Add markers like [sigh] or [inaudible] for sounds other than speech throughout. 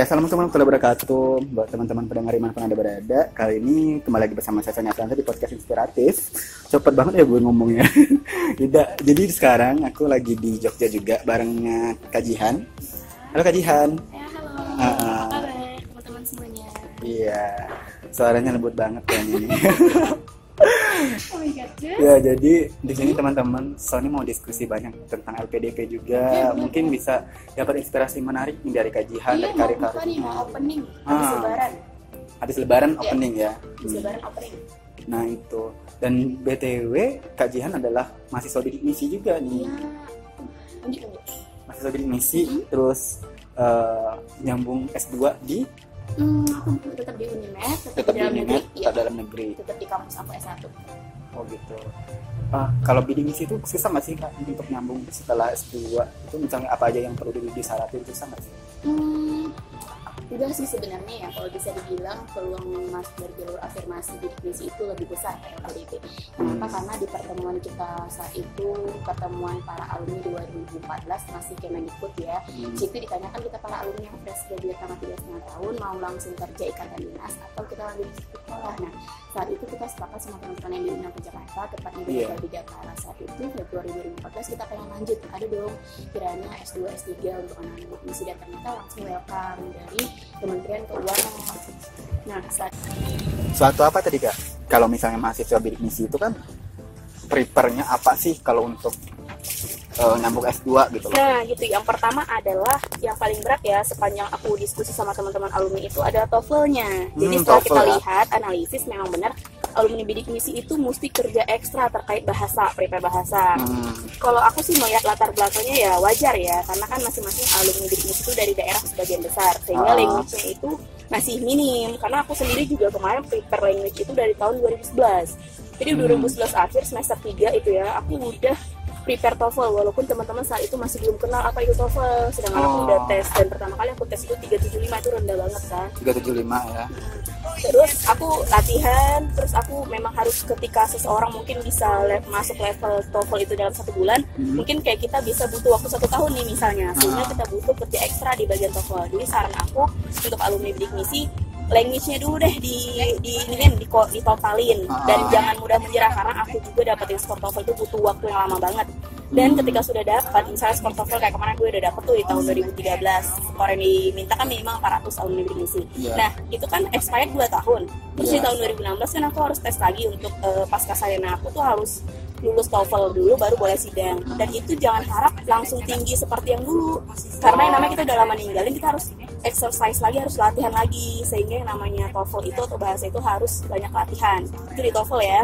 assalamualaikum warahmatullahi wabarakatuh buat teman-teman pendengar iman pun ada berada. Kali ini kembali lagi bersama saya Sonia Fransa di podcast inspiratif. Cepet banget ya gue ngomongnya. [laughs] Tidak. Jadi sekarang aku lagi di Jogja juga barengnya Kajihan. Halo Kajihan. Ya, halo. Kabar teman-teman semuanya? Iya. Suaranya lembut banget kayaknya ini. [laughs] Oh my god, Jess. ya jadi di sini teman-teman Sony mau diskusi banyak tentang LPDP juga. Mungkin bisa dapat inspirasi menarik dari Kajihan Iya, dari karya nih, mau opening. Habis Ah. lebaran. Habis lebaran Iya. opening ya. Habis Hmm. lebaran opening. Nah itu dan BTW Kak Jihan adalah mahasiswa bidik misi juga nih. Lanjut, lanjut. mahasiswa bidik misi Mhm. terus eh, nyambung S2 di Hmm, aku tetap di Unimed, tetap, tetap di di dalam negeri. Unimed Iya, tetap dalam negeri tetap di kampus aku S1. oh gitu ah kalau misi itu susah nggak sih Kak untuk nyambung setelah S2 itu misalnya apa aja yang perlu di- disaratin susah nggak sih Hmm, udah sih sebenarnya ya kalau bisa dibilang peluang masuk dari jalur afirmasi di misi itu lebih besar ya LPDP. Kenapa? Hmm. Karena di pertemuan kita saat itu pertemuan para alumni 2014 masih Kemendikbud ya. Hmm. Situ ditanyakan kita para alumni yang fresh graduate tamat tiga setengah tahun mau langsung kerja ikatan dinas atau kita lanjut sekolah. Nah saat itu kita sepakat sama teman-teman yang di UNAM ke Jakarta, tepatnya di yeah. di Jakarta saat itu Februari 2014 kita pengen lanjut ada dong kiranya S2 S3 untuk anak-anak misi dan ternyata langsung welcome dari Kementerian Keuangan. Nah saat suatu apa tadi Kak kalau misalnya mahasiswa bidik misi itu kan prepare-nya apa sih kalau untuk eh, nyambung S2 gitu loh Nah, gitu. Yang pertama adalah yang paling berat ya sepanjang aku diskusi sama teman-teman alumni itu adalah TOEFL-nya. Jadi Hmm, setelah TOEFL kita ya. lihat analisis memang benar alumni bidik misi itu mesti kerja ekstra terkait bahasa, prepare bahasa. Hmm. Kalau aku sih melihat latar belakangnya ya wajar ya, karena kan masing-masing alumni bidik misi itu dari daerah sebagian besar, sehingga Ah. language-nya itu masih minim. Karena aku sendiri juga kemarin prepare language itu dari tahun 2011. Jadi Hmm. 2011 akhir semester 3 itu ya, aku udah prepare TOEFL walaupun teman-teman saat itu masih belum kenal apa itu TOEFL sedangkan aku Oh. udah tes dan pertama kali aku tes itu 375 itu rendah banget kan 375 ya terus aku latihan terus aku memang harus ketika seseorang mungkin bisa le- masuk level TOEFL itu dalam satu bulan Hmm. mungkin kayak kita bisa butuh waktu satu tahun nih misalnya sehingga Ah. kita butuh kerja ekstra di bagian TOEFL jadi saran aku untuk alumni bidik misi language-nya dulu deh di di ini kan di ditotalin Ah. dan jangan mudah menyerah karena aku juga dapetin skor TOEFL itu butuh waktu yang lama banget dan ketika sudah dapat misalnya skor TOEFL kayak kemarin gue udah dapet tuh di tahun 2013 skor yang diminta kan minimal 400 alumni bidik misi Iya. nah itu kan expired 2 tahun. Terus di Iya. tahun 2016 kan aku harus tes lagi untuk eh, pasca sarjana aku tuh harus lulus TOEFL dulu baru boleh sidang. Dan itu jangan harap langsung tinggi seperti yang dulu. Karena yang namanya kita udah lama ninggalin kita harus exercise lagi harus latihan lagi. Sehingga yang namanya TOEFL itu atau bahasa itu harus banyak latihan. Itu di TOEFL ya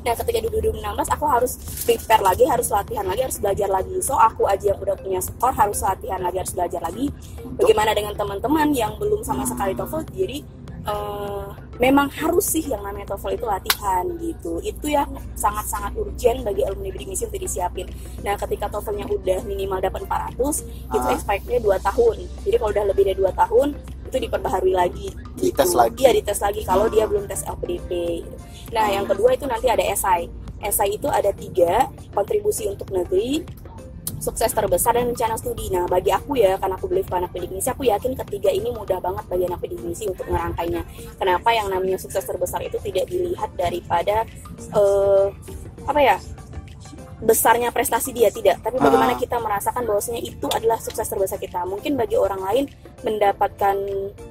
Nah ketika di 2016 aku harus prepare lagi, harus latihan lagi, harus belajar lagi. So aku aja yang udah punya skor harus latihan lagi, harus belajar lagi. Bagaimana dengan teman-teman yang belum sama sekali TOEFL? Jadi eh, memang harus sih yang namanya TOEFL itu latihan gitu. Itu yang sangat-sangat urgent bagi alumni bidik misi untuk disiapin. Nah ketika TOEFL-nya udah minimal dapat 400, itu Ah. expirednya 2 tahun. Jadi kalau udah lebih dari 2 tahun itu diperbaharui lagi. Dites lagi. Iya dites lagi kalau dia belum tes LPDP. gitu. Nah yang kedua itu nanti ada esai. Esai itu ada tiga kontribusi untuk negeri, sukses terbesar dan rencana studi. Nah bagi aku ya karena aku beli anak bidik misi, aku yakin ketiga ini mudah banget bagi anak bidik misi untuk ngerangkainya. Kenapa yang namanya sukses terbesar itu tidak dilihat daripada eh, apa ya besarnya prestasi dia tidak, tapi bagaimana Ah. kita merasakan bahwasanya itu adalah sukses terbesar kita. Mungkin bagi orang lain mendapatkan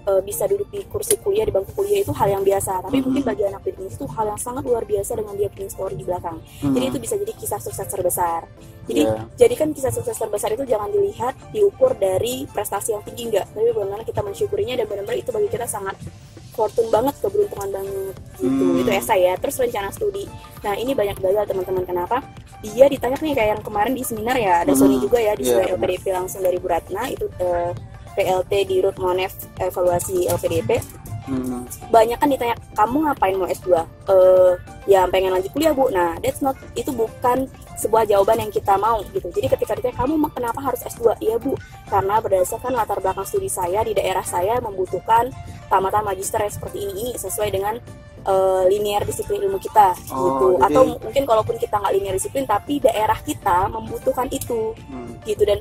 eh, bisa duduk di kursi kuliah di bangku kuliah itu hal yang biasa, tapi Mhm. mungkin bagi anak bisnis itu hal yang sangat luar biasa dengan dia punya story di belakang. Jadi Hmm. itu bisa jadi kisah sukses terbesar. Jadi Iya. jadikan kisah sukses terbesar itu jangan dilihat diukur dari prestasi yang tinggi enggak, tapi bagaimana kita mensyukurinya dan benar-benar itu bagi kita sangat fortune banget, keberuntungan banget gitu. Hmm. Itu esai ya. Terus rencana studi. Nah, ini banyak gagal teman-teman. Kenapa? Dia ditanya nih kayak yang kemarin di seminar ya, ada Hmm. Sony juga ya di Iya, seminar LPDP langsung dari Bu Ratna itu eh, PLT di Rut Monef evaluasi LPDP Hmm. banyak kan ditanya kamu ngapain mau S2 eh ya pengen lanjut kuliah bu. Nah that's not itu bukan sebuah jawaban yang kita mau gitu. Jadi ketika ditanya kamu kenapa harus S2 iya bu karena berdasarkan latar belakang studi saya di daerah saya membutuhkan tamatan magister yang seperti ini sesuai dengan eh, linear disiplin ilmu kita Oh, gitu jadi- atau mungkin kalaupun kita nggak linear disiplin tapi daerah kita membutuhkan itu Hmm. gitu dan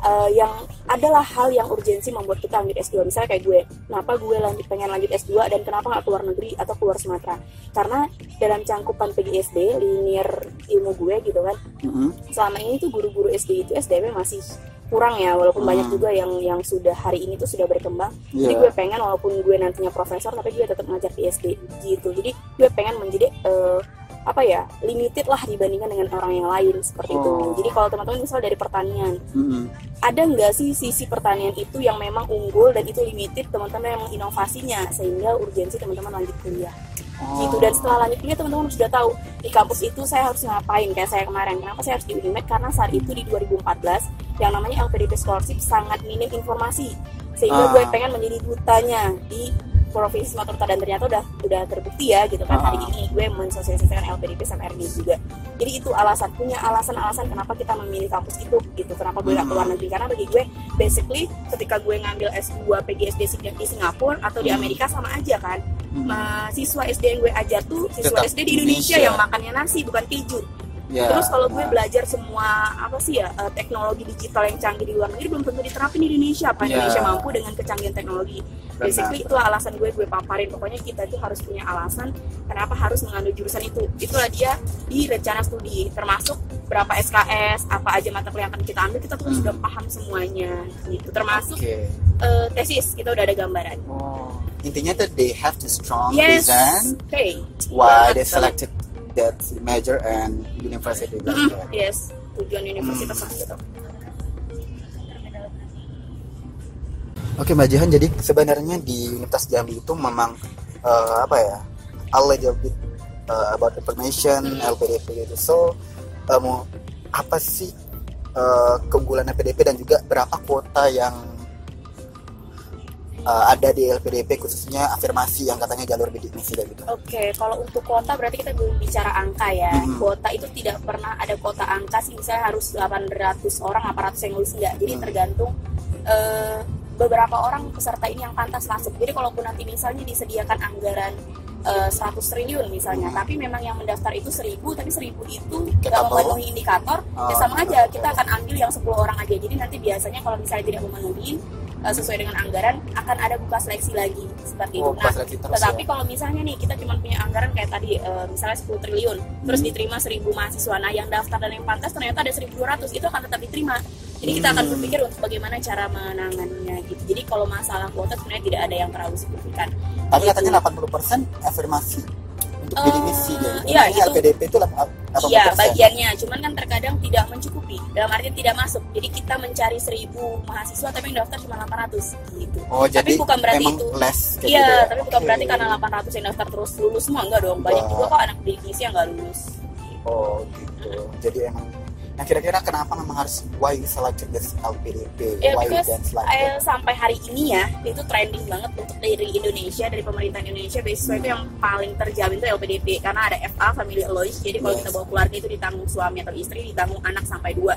uh, yang adalah hal yang urgensi membuat kita lanjut S2 misalnya kayak gue kenapa gue lanjut pengen lanjut S2 dan kenapa nggak keluar negeri atau keluar Sumatera karena dalam cangkupan PGSD linear ilmu gue gitu kan Mm-mm. selama ini tuh guru-guru SD itu SDM masih kurang ya walaupun Hmm. banyak juga yang yang sudah hari ini tuh sudah berkembang jadi Iya. gue pengen walaupun gue nantinya profesor tapi gue tetap ngajar di SD gitu jadi gue pengen menjadi eh, apa ya limited lah dibandingkan dengan orang yang lain seperti itu Oh. jadi kalau teman-teman misal dari pertanian Mm-mm. ada nggak sih sisi pertanian itu yang memang unggul dan itu limited teman-teman yang menginovasinya sehingga urgensi teman-teman lanjut kuliah Oh. gitu dan setelah lanjut kuliah teman-teman sudah tahu di kampus itu saya harus ngapain kayak saya kemarin kenapa saya harus di Unimed karena saat itu di 2014 yang namanya LPDP scholarship sangat minim informasi sehingga Ah. gue pengen menjadi dutanya di provinsi Sumatera Utara dan ternyata udah udah terbukti ya gitu kan Ah. hari ini gue mensosialisasikan LPDP sama RD juga jadi itu alasan punya alasan-alasan kenapa kita memilih kampus itu gitu kenapa gue gak keluar Hmm. negeri karena bagi gue basically ketika gue ngambil S2 PGSD di Singapura atau di Hmm. Amerika sama aja kan. Mahasiswa SD yang gue ajar tuh siswa Tetap SD di Indonesia, Indonesia. yang makannya nasi bukan keju. Ya, Terus kalau gue belajar semua apa sih ya eh, teknologi digital yang canggih di luar negeri belum tentu diterapin di Indonesia. Apa Ya. Indonesia mampu dengan kecanggihan teknologi? Benar. Basically itu alasan gue gue paparin. Pokoknya kita itu harus punya alasan kenapa harus mengambil jurusan itu. Itulah dia di rencana studi termasuk berapa SKS, apa aja mata kuliah yang akan kita ambil kita tuh Hmm. sudah paham semuanya gitu. Termasuk Oke. eh, tesis kita udah ada gambaran. Oh. Intinya tuh they have to strong Yes. reason Okay. why they selected that major and university. Mm-mm, that. yes, tujuan universitas Hmm. tersebut. Oke Mbak Jihan, jadi sebenarnya di Universitas Jambi itu memang eh, apa ya, a little bit eh, about information, Hmm. LPDP gitu. So, mau apa sih eh, keunggulan LPDP dan juga berapa kuota yang eh, ada di LPDP khususnya afirmasi yang katanya jalur bidik misi dan gitu. Oke, kalau untuk kuota berarti kita belum bicara angka ya. Hmm. Kuota itu tidak pernah ada kuota angka sih, misalnya harus 800 orang, 800 yang lulus enggak. Jadi Hmm. tergantung eh, beberapa orang peserta ini yang pantas masuk. Jadi kalaupun nanti misalnya disediakan anggaran eh, 100 triliun misalnya, Hmm. tapi memang yang mendaftar itu 1000, tapi 1000 itu nggak memenuhi indikator, Oh, ya sama betul, aja kita akan ambil yang 10 orang aja. Jadi nanti biasanya kalau misalnya tidak memenuhi eh, sesuai dengan anggaran akan ada buka seleksi lagi seperti itu. Oh, Nah, lagi terus tetapi ya. kalau misalnya nih kita cuma punya anggaran kayak tadi eh, misalnya 10 triliun, terus Hmm. diterima 1000 mahasiswa. Nah, yang daftar dan yang pantas ternyata ada 1200, itu akan tetap diterima. Jadi kita akan Hmm. berpikir untuk bagaimana cara menangannya gitu. Jadi kalau masalah kuota sebenarnya tidak ada yang terlalu signifikan. Tapi Gitu. katanya 80% afirmasi untuk bidik misi gitu. iya, itu- LPDP itu 80%. Iya, bagiannya. Cuman kan terkadang tidak mencukupi. Dalam artian tidak masuk. Jadi kita mencari 1000 mahasiswa tapi yang daftar cuma 800 gitu. Oh, Tapi jadi bukan berarti itu. Iya, gitu ya? tapi bukan Oke. berarti karena 800 yang daftar terus lulus semua enggak dong. Banyak Enggak. juga kok anak bidik misi yang enggak lulus. Oh gitu. Jadi emang Nah kira-kira kenapa memang harus why selected this LPDP? Ya, why like eh, that? sampai hari ini ya itu trending banget untuk dari Indonesia dari pemerintah Indonesia beasiswa itu yang paling terjamin itu LPDP karena ada FA Family Allowance jadi kalau Yes. kita bawa keluarga itu ditanggung suami atau istri ditanggung anak sampai dua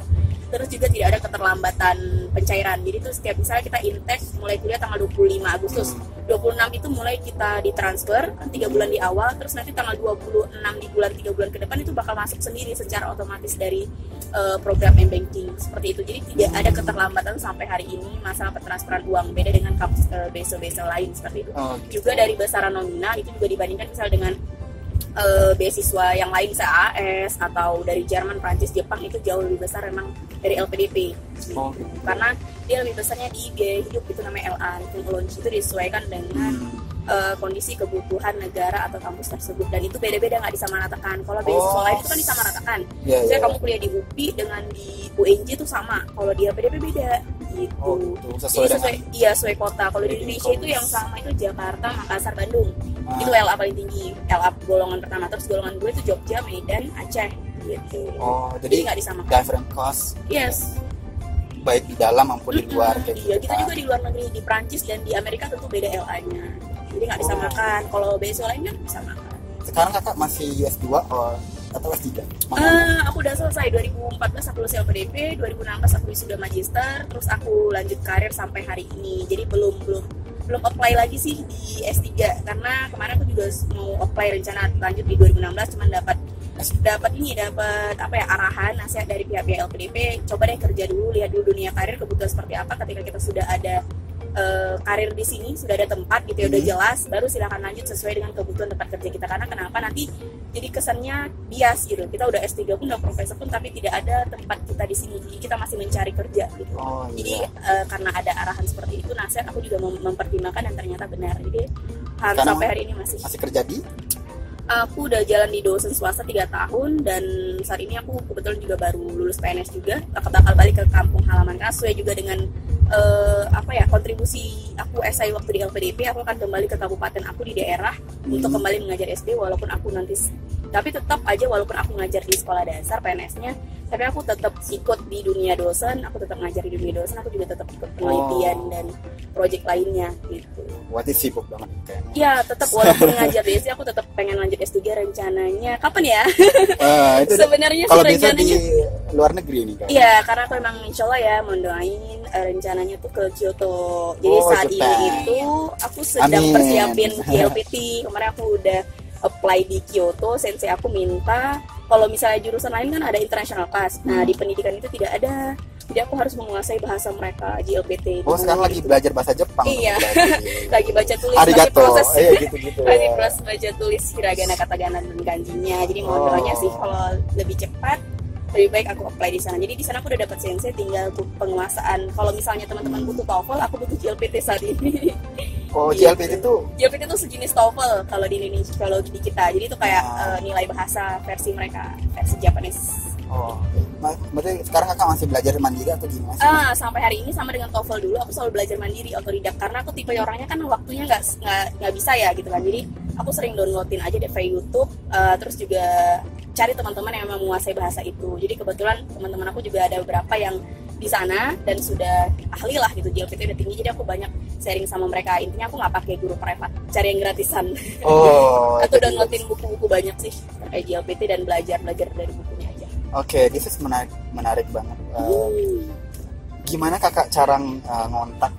terus juga tidak ada keterlambatan pencairan. Jadi itu setiap misalnya kita intake mulai kuliah tanggal 25 Agustus. Hmm. 26 itu mulai kita ditransfer kan tiga bulan di awal terus nanti tanggal 26 di bulan tiga bulan ke depan itu bakal masuk sendiri secara otomatis dari eh, program m-banking seperti itu. Jadi tidak ada keterlambatan sampai hari ini masalah pentransferan uang. Beda dengan kampus eh, beasiswa-beasiswa lain seperti itu. Oh, juga dari besaran nominal itu juga dibandingkan misal dengan eh, beasiswa yang lain misalnya AS atau dari Jerman, Prancis, Jepang itu jauh lebih besar. Memang dari LPDP Oh, gitu. karena dia lebih besarnya di biaya hidup itu namanya LA living allowance itu disesuaikan dengan Hmm. eh, kondisi kebutuhan negara atau kampus tersebut. Dan itu beda-beda nggak disamaratakan. Kalau beasiswa Oh. lain itu kan disamaratakan. Iya, misalnya iya. kamu kuliah di UPI dengan di UNJ itu sama. Kalau di LPDP beda gitu. Oh, gitu. jadi Sesuai dengan sesuai iya sesuai kota. Kalau di Indonesia itu yang sama itu Jakarta Makassar Bandung. Ah. itu LA paling tinggi. LA golongan pertama. Terus golongan gue itu Jogja Medan Aceh gitu Oh, jadi nggak disamakan different cost yes baik di dalam maupun di luar kayak iya gitu. kita kan. juga di luar negeri di Prancis dan di Amerika tentu beda LA-nya jadi nggak Oh. disamakan kalau beasiswa lain kan disamakan Sekarang kakak masih US2 or atau S3? Mana? Eh, aku udah selesai 2014 aku lulus LPDP 2016 aku wisuda magister terus aku lanjut karir sampai hari ini jadi belum belum belum apply lagi sih di S3 karena kemarin aku juga mau apply rencana lanjut di 2016 cuman dapat dapat ini dapat apa ya arahan nasihat dari pihak-pihak LPDP coba deh kerja dulu lihat dulu dunia karir kebutuhan seperti apa ketika kita sudah ada eh, karir di sini sudah ada tempat gitu ya udah Hmm. jelas baru silakan lanjut sesuai dengan kebutuhan tempat kerja kita. Karena kenapa? Nanti jadi kesannya bias gitu. Kita udah S3 pun udah profesor pun tapi tidak ada tempat kita di sini. Jadi kita masih mencari kerja gitu. Oh jadi iya. eh, karena ada arahan seperti itu nasihat aku juga mem- mempertimbangkan dan ternyata benar. Jadi harus sampai hari ini masih. Masih kerja di? Aku udah jalan di dosen swasta 3 tahun dan saat ini aku kebetulan juga baru lulus PNS juga bakal bakal balik ke kampung halaman sesuai juga dengan eh, apa ya kontribusi aku SI waktu di LPDP aku akan kembali ke kabupaten aku di daerah untuk Hmm. kembali mengajar SD walaupun aku nanti tapi tetap aja walaupun aku ngajar di sekolah dasar PNS-nya tapi aku tetap ikut di dunia dosen aku tetap ngajar di dunia dosen aku juga tetap ikut penelitian Oh. dan proyek lainnya gitu Berarti sibuk banget kayaknya. Ya tetap walaupun ngajar di SD aku tetap pengen lanjut S3 rencananya kapan ya? Eh, [laughs] itu Sebenarnya kalau bisa di rencananya luar negeri nih kan. Iya, karena aku emang insya Allah ya mendoain eh, rencananya tuh ke Kyoto. Jadi Oh, saat ini itu aku sedang Amin. persiapin [laughs] GLPT. Kemarin aku udah apply di Kyoto. Sensei aku minta kalau misalnya jurusan lain kan ada international class. Nah Hmm. di pendidikan itu tidak ada. Jadi aku harus menguasai bahasa mereka GLPT. Oh sekarang lagi belajar bahasa Jepang. Iya. Lagi [laughs] baca tulis masih Arigato. proses Iya gitu-gitu. [laughs] Masih proses baca tulis hiragana, katakana, dan kanjinya. Jadi mohon Oh. doanya sih kalau lebih cepat lebih baik aku apply di sana. Jadi di sana aku udah dapat sensei tinggal penguasaan. Kalau misalnya teman-teman butuh TOEFL, aku butuh GLPT saat ini. Oh Gitu. GLPT itu GLPT itu sejenis TOEFL kalau di Indonesia, kalau di kita. Jadi itu kayak Ah. eh, nilai bahasa versi mereka, versi Japanese. Oh, berarti sekarang kakak masih belajar mandiri atau gimana? Ah, sampai hari ini sama dengan TOEFL dulu aku selalu belajar mandiri otodidak. Karena aku tipe orangnya kan waktunya nggak bisa ya gitu kan. Jadi aku sering downloadin aja dari YouTube eh, terus juga cari teman-teman yang memang menguasai bahasa itu. Jadi kebetulan teman-teman aku juga ada beberapa yang di sana dan sudah ahli lah gitu JLPT udah tinggi. Jadi aku banyak sharing sama mereka. Intinya aku nggak pakai guru privat cari yang gratisan. Oh, [laughs] dia. downloadin buku-buku banyak sih terkait JLPT dan belajar belajar dari bukunya Oke, this is menarik, menarik banget. Hmm. gimana kakak cara eh, ngontak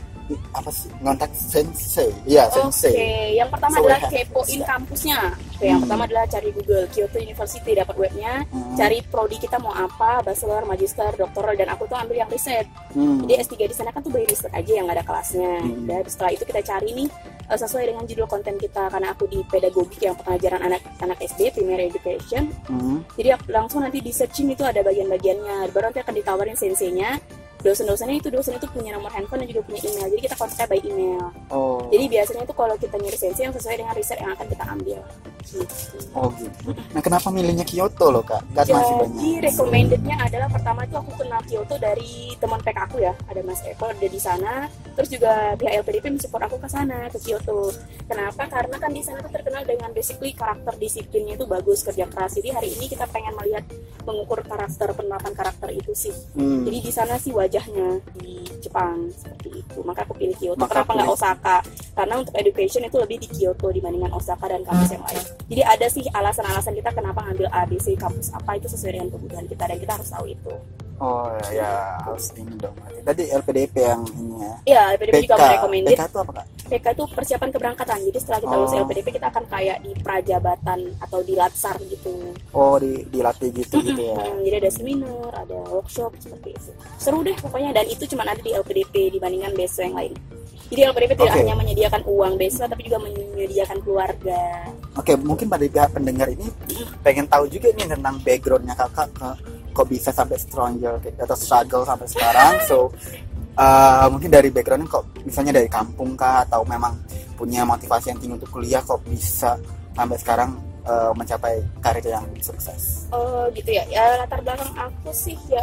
apa sih ngontak sensei? Oke, sensei. yang pertama So, adalah kepoin kampusnya. Oke, yang Hmm. pertama adalah cari Google Kyoto University dapat webnya, Hmm. cari prodi kita mau apa, bachelor, magister, doktoral dan aku tuh ambil yang riset. Hmm. Jadi S3 di sana kan tuh by riset aja yang nggak ada kelasnya. Hmm. Dan setelah itu kita cari nih eh, sesuai dengan judul konten kita karena aku di pedagogik yang pengajaran anak anak SD primary education. Hmm. Jadi aku langsung nanti di searching itu ada bagian-bagiannya. Baru nanti akan ditawarin senseinya. Dosen-dosennya itu dosen itu punya nomor handphone dan juga punya email. Jadi kita kontak by email. Oh. Jadi biasanya itu kalau kita nyari sensei yang sesuai dengan riset yang akan kita ambil. Gitu. Oh gitu. Nah kenapa milihnya Kyoto loh kak? Kan masih Jadi banyak. recommendednya adalah pertama itu aku kenal Kyoto dari teman PK aku ya, ada Mas Eko ada di sana. Terus juga pihak LPDP mensupport aku ke sana ke Kyoto. Kenapa? Karena kan di sana tuh terkenal dengan basically karakter disiplinnya itu bagus kerja keras. Jadi hari ini kita pengen melihat mengukur karakter penerapan karakter itu sih. Hmm. Jadi di sana sih wajahnya di Jepang seperti itu. Maka aku pilih Kyoto. Maka Kenapa nggak Osaka? Karena untuk education itu lebih di Kyoto dibandingkan Osaka dan kampus yang lain. Jadi ada sih alasan-alasan kita kenapa ngambil ABC kampus apa itu sesuai dengan kebutuhan kita dan kita harus tahu itu. Oh ya harus ini dong. Tadi LPDP yang ini ya. Iya, LPDP juga PK. merekomended. PK itu apa kak? PK itu persiapan keberangkatan. Jadi setelah kita lulus Oh. LPDP kita akan kayak di prajabatan atau di latsar gitu. Oh di dilatih gitu gitu ya. Hmm, jadi ada seminar, ada workshop seperti itu. Seru deh pokoknya dan itu cuma ada di LPDP dibandingkan beasiswa yang lain. Jadi LPDP tidak Oke. hanya menyediakan uang beasiswa tapi juga menyediakan keluarga. Oke mungkin pada pihak pendengar ini pengen tahu juga nih tentang backgroundnya kakak ke kok bisa sampai struggle atau struggle sampai sekarang. So uh, mungkin dari backgroundnya kok misalnya dari kampung kah atau memang punya motivasi yang tinggi untuk kuliah kok bisa sampai sekarang uh, mencapai karir yang sukses. Oh gitu ya. Ya latar belakang aku sih ya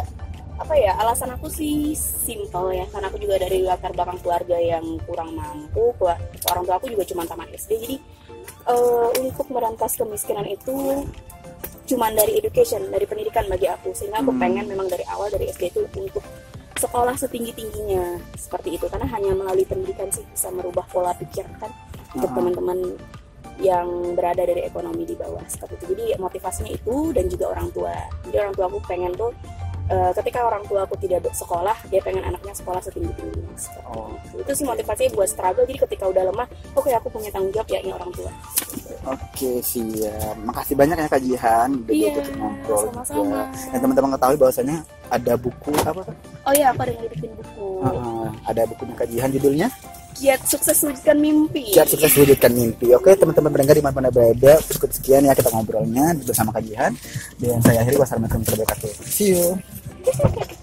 apa ya alasan aku sih simple ya karena aku juga dari latar belakang keluarga yang kurang mampu orang tua aku juga cuma tamat SD jadi eh, untuk merantas kemiskinan itu cuman dari education dari pendidikan bagi aku. Sehingga aku Hmm. pengen memang dari awal dari SD itu untuk sekolah setinggi tingginya seperti itu. Karena hanya melalui pendidikan sih bisa merubah pola pikir kan untuk Ah. teman-teman yang berada dari ekonomi di bawah seperti itu. Jadi motivasinya itu dan juga orang tua. Jadi orang tua aku pengen tuh eh, ketika orang tua aku tidak sekolah dia pengen anaknya sekolah setinggi tingginya Oh. itu sih motivasinya buat struggle. Jadi ketika udah lemah oke aku punya tanggung jawab ya ini orang tua Oke siap. Makasih banyak ya Kak Jihan udah Iya, diajak ngobrol sama-sama. juga. Dan teman-teman ketahui bahwasanya ada buku apa? Oh iya, aku ada ngirimin buku. Ah, ada bukunya Kak Jihan judulnya Giat sukses wujudkan mimpi. Siap sukses wujudkan mimpi. Oke teman-teman pendengar di mana berada cukup sekian ya kita ngobrolnya bersama Kak Jihan dan saya akhiri wassalamualaikum warahmatullahi wabarakatuh. See you. [laughs]